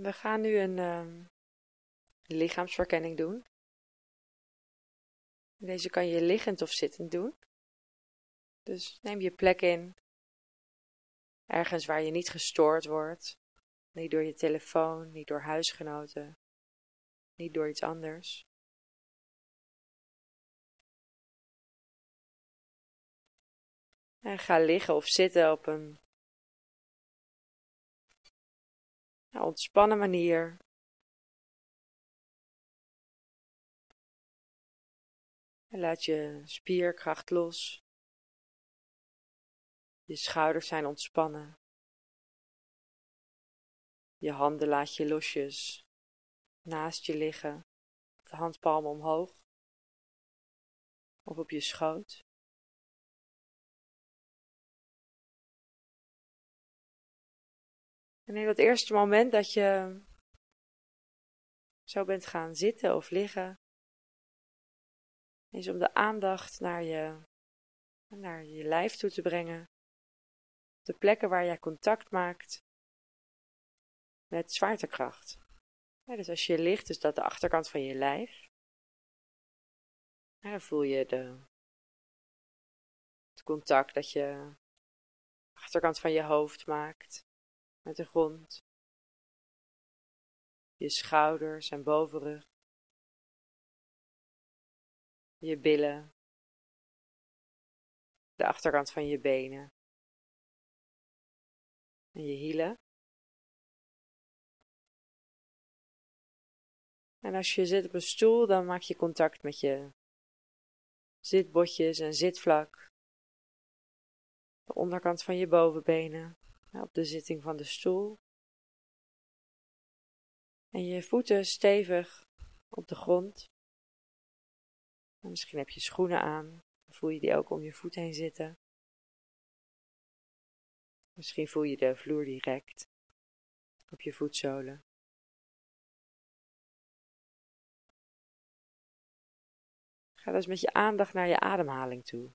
We gaan nu een uh, lichaamsverkenning doen. Deze kan je liggend of zittend doen. Dus neem je plek in, ergens waar je niet gestoord wordt, niet door je telefoon, niet door huisgenoten, niet door iets anders. En ga liggen of zitten op een ontspannen manier. Laat je spierkracht los. Je schouders zijn ontspannen. Je handen laat je losjes naast je liggen, de handpalmen omhoog of op je schoot. En dat eerste moment dat je zo bent gaan zitten of liggen, is om de aandacht naar je, naar je lijf toe te brengen. De plekken waar jij contact maakt met zwaartekracht. dus als je ligt, is dat de achterkant van je lijf. dan voel je de, het contact dat je achterkant van je hoofd maakt met de grond. Je schouders en bovenrug. Je billen. De achterkant van je benen. En je hielen. En als je zit op een stoel, dan maak je contact met je zitbotjes en zitvlak. De onderkant van je bovenbenen op de zitting van de stoel. En je voeten stevig op de grond. misschien heb je schoenen aan. Voel je die ook om je voet heen zitten. Misschien voel je de vloer direct op je voetzolen. Ga dus met je aandacht naar je ademhaling toe.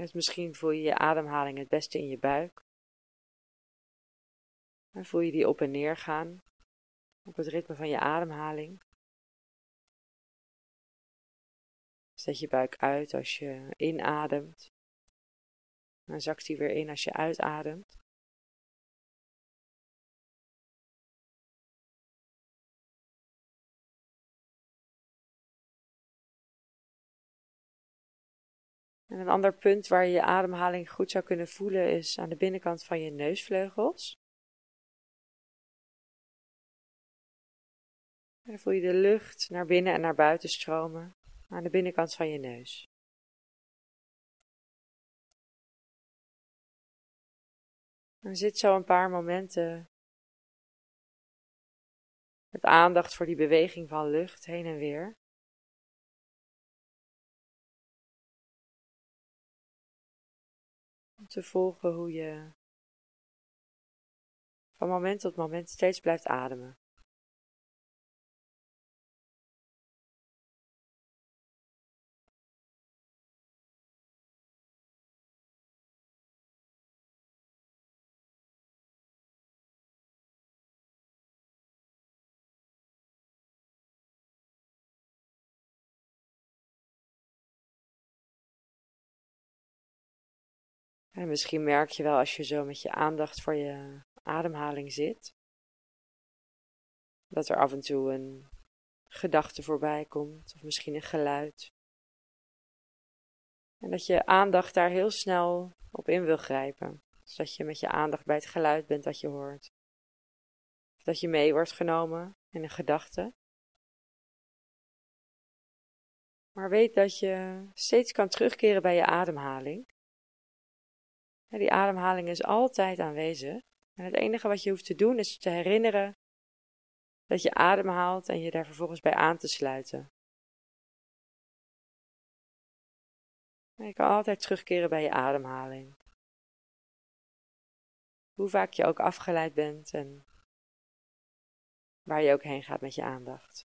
Dus misschien voel je je ademhaling het beste in je buik. En voel je die op en neer gaan op het ritme van je ademhaling. Zet je buik uit als je inademt. Dan zakt die weer in als je uitademt. En een ander punt waar je je ademhaling goed zou kunnen voelen is aan de binnenkant van je neusvleugels. En dan voel je de lucht naar binnen en naar buiten stromen aan de binnenkant van je neus. En zit zo een paar momenten met aandacht voor die beweging van lucht heen en weer. Te volgen hoe je van moment tot moment steeds blijft ademen. En misschien merk je wel als je zo met je aandacht voor je ademhaling zit, dat er af en toe een gedachte voorbij komt, of misschien een geluid. En dat je aandacht daar heel snel op in wil grijpen. Dus dat je met je aandacht bij het geluid bent dat je hoort. Dat je mee wordt genomen in een gedachte. Maar weet dat je steeds kan terugkeren bij je ademhaling. Die ademhaling is altijd aanwezig. En het enige wat je hoeft te doen is te herinneren dat je ademhaalt en je daar vervolgens bij aan te sluiten. je kan altijd terugkeren bij je ademhaling. Hoe vaak je ook afgeleid bent en waar je ook heen gaat met je aandacht.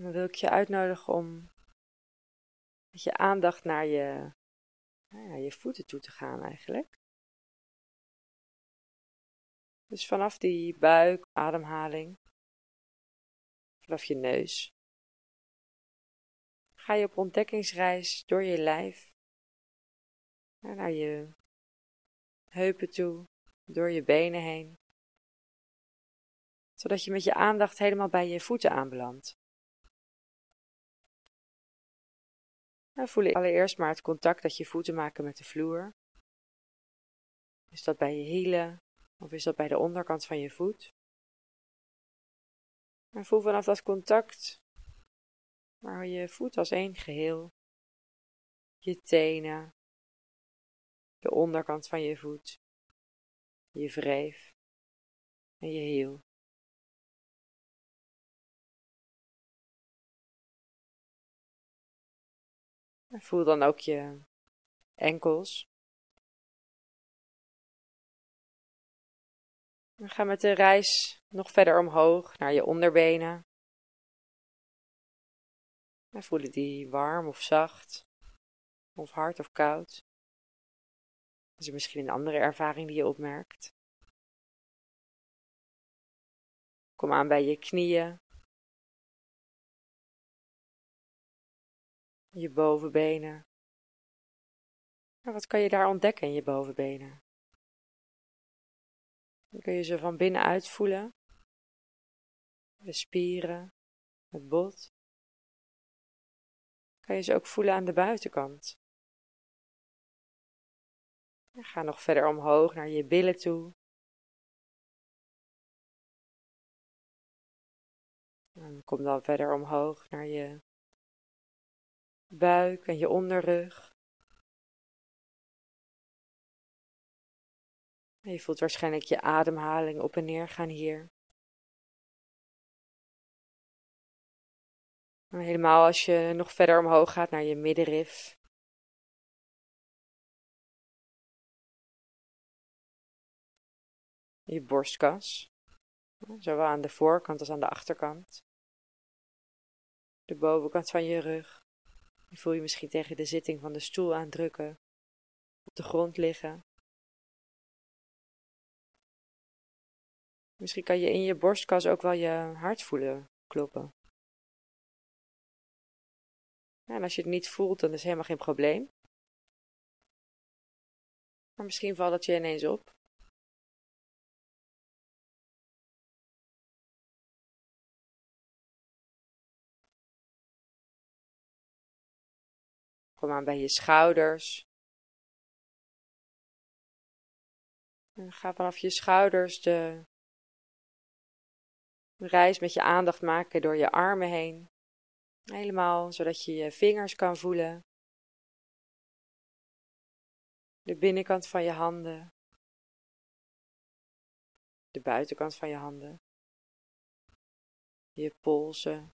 Dan wil ik je uitnodigen om met je aandacht naar je, naar je voeten toe te gaan eigenlijk. Dus vanaf die buik, ademhaling, vanaf je neus, ga je op ontdekkingsreis door je lijf, naar je heupen toe, door je benen heen, zodat je met je aandacht helemaal bij je voeten aanbelandt. Dan voel je allereerst maar het contact dat je voeten maken met de vloer. Is dat bij je hielen of is dat bij de onderkant van je voet? En voel vanaf dat contact maar je voet als één geheel, je tenen, de onderkant van je voet, je wreef en je hiel. Voel dan ook je enkels. We gaan met de reis nog verder omhoog naar je onderbenen. En voelen die warm of zacht, of hard of koud. Is er misschien een andere ervaring die je opmerkt? Kom aan bij je knieën, je bovenbenen. En wat kan je daar ontdekken in je bovenbenen? Dan kun je ze van binnenuit voelen. De spieren, het bot. Kan je ze ook voelen aan de buitenkant. En ga nog verder omhoog naar je billen toe. Kom dan verder omhoog naar je buik en je onderrug. Je voelt waarschijnlijk je ademhaling op en neer gaan hier. Helemaal als je nog verder omhoog gaat naar je middenrif. Je borstkas. Zowel aan de voorkant als aan de achterkant. De bovenkant van je rug. Je voel je misschien tegen de zitting van de stoel aandrukken. Op de grond liggen. Misschien kan je in je borstkas ook wel je hart voelen kloppen. en als je het niet voelt, dan is het helemaal geen probleem. Maar misschien valt het je ineens op. Kom aan bij je schouders. Ga vanaf je schouders de reis met je aandacht maken door je armen heen. Helemaal zodat je je vingers kan voelen. De binnenkant van je handen. De buitenkant van je handen. Je polsen.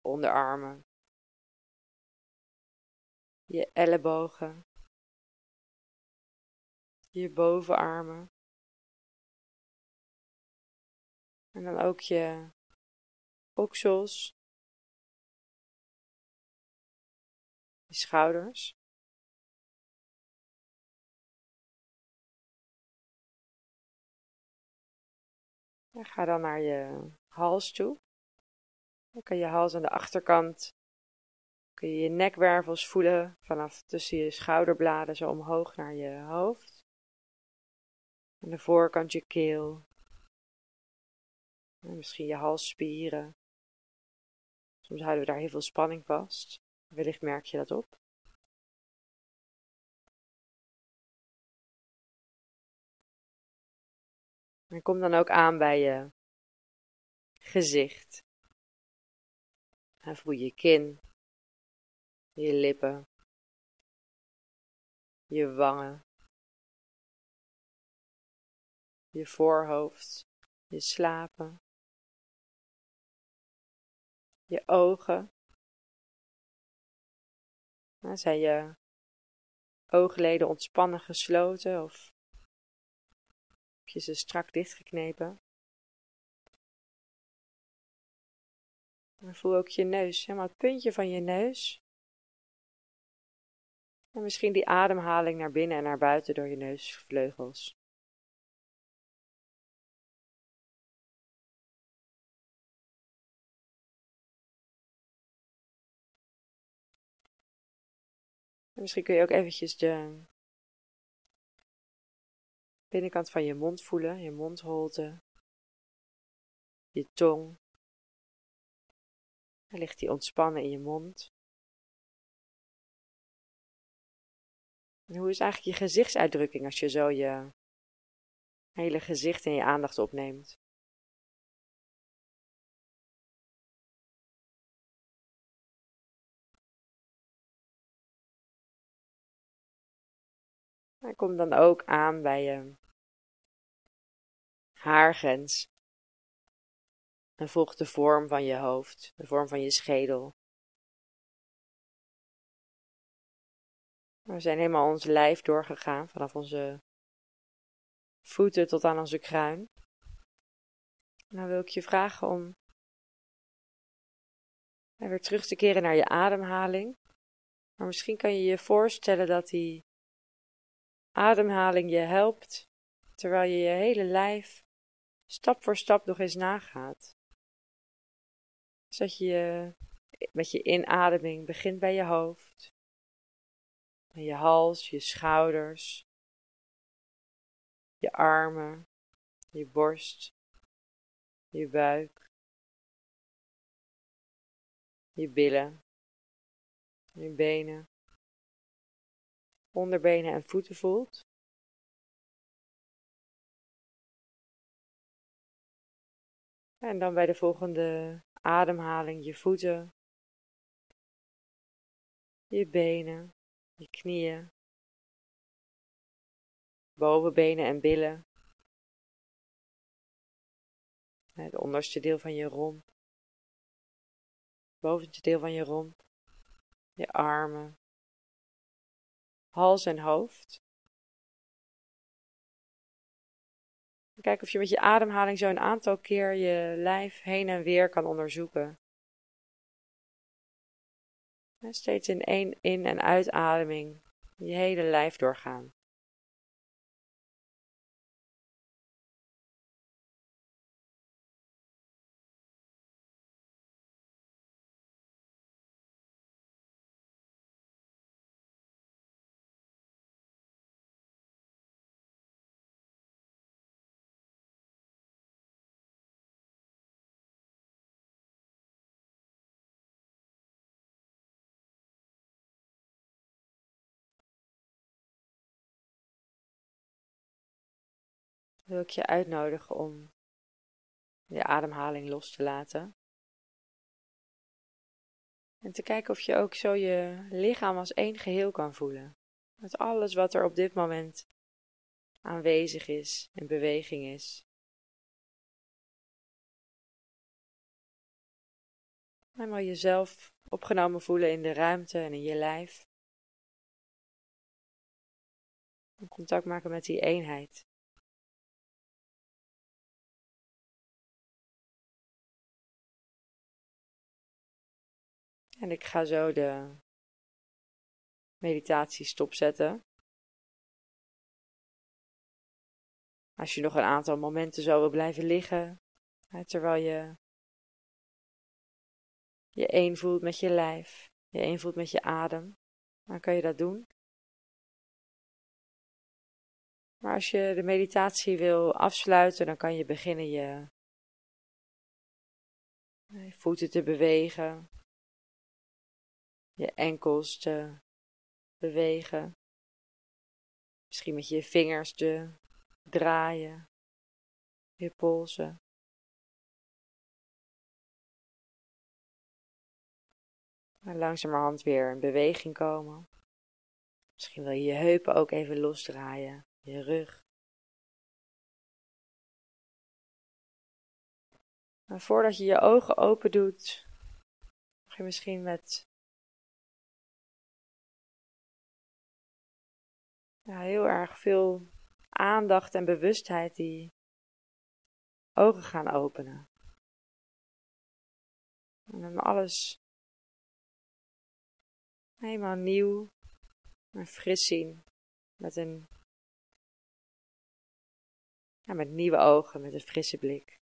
Onderarmen je ellebogen, je bovenarmen. En dan ook je oksels, je schouders. En ga dan naar je hals toe. Dan kan je hals aan de achterkant kun je je nekwervels voelen vanaf tussen je schouderbladen zo omhoog naar je hoofd. Aan de voorkant je keel. En misschien je halsspieren. Soms houden we daar heel veel spanning vast. Wellicht merk je dat op. En kom dan ook aan bij je gezicht. En voel je kin, je lippen, je wangen, je voorhoofd, je slapen, je ogen. Nou, zijn je oogleden ontspannen gesloten of heb je ze strak dichtgeknepen? En voel ook je neus, helemaal het puntje van je neus. En misschien die ademhaling naar binnen en naar buiten door je neusvleugels. En misschien kun je ook eventjes de binnenkant van je mond voelen, je mondholte, je tong. Ligt die ontspannen in je mond. Hoe is eigenlijk je gezichtsuitdrukking als je zo je hele gezicht en je aandacht opneemt? Hij komt dan ook aan bij je haargrens. En volgt de vorm van je hoofd, de vorm van je schedel. We zijn helemaal ons lijf doorgegaan, vanaf onze voeten tot aan onze kruin. Nou wil ik je vragen om weer terug te keren naar je ademhaling. Maar misschien kan je je voorstellen dat die ademhaling je helpt, terwijl je je hele lijf stap voor stap nog eens nagaat. Zodat je met je inademing begint bij je hoofd, je hals, je schouders, je armen, je borst, je buik, je billen, je benen, onderbenen en voeten voelt. En dan bij de volgende ademhaling je voeten, je benen, je knieën, bovenbenen en billen, het onderste deel van je romp, bovenste deel van je romp, je armen, hals en hoofd. Kijk of je met je ademhaling zo een aantal keer je lijf heen en weer kan onderzoeken. Steeds in één in- en uitademing je hele lijf doorgaan. Wil ik je uitnodigen om je ademhaling los te laten. En te kijken of je ook zo je lichaam als één geheel kan voelen. Met alles wat er op dit moment aanwezig is, in beweging is. Helemaal jezelf opgenomen voelen in de ruimte en in je lijf. En contact maken met die eenheid. En ik ga zo de meditatie stopzetten. Als je nog een aantal momenten zo wil blijven liggen, terwijl je je één voelt met je lijf, je één voelt met je adem, dan kan je dat doen. Maar als je de meditatie wil afsluiten, dan kan je beginnen je voeten te bewegen, je enkels te bewegen. Misschien met je vingers te draaien, je polsen. En langzamerhand weer in beweging komen. Misschien wil je je heupen ook even losdraaien, je rug. Maar voordat je je ogen open doet, mag je misschien met ja, heel erg veel aandacht en bewustheid die ogen gaan openen. En dan alles helemaal nieuw en fris zien. Met een ja, met nieuwe ogen, met een frisse blik.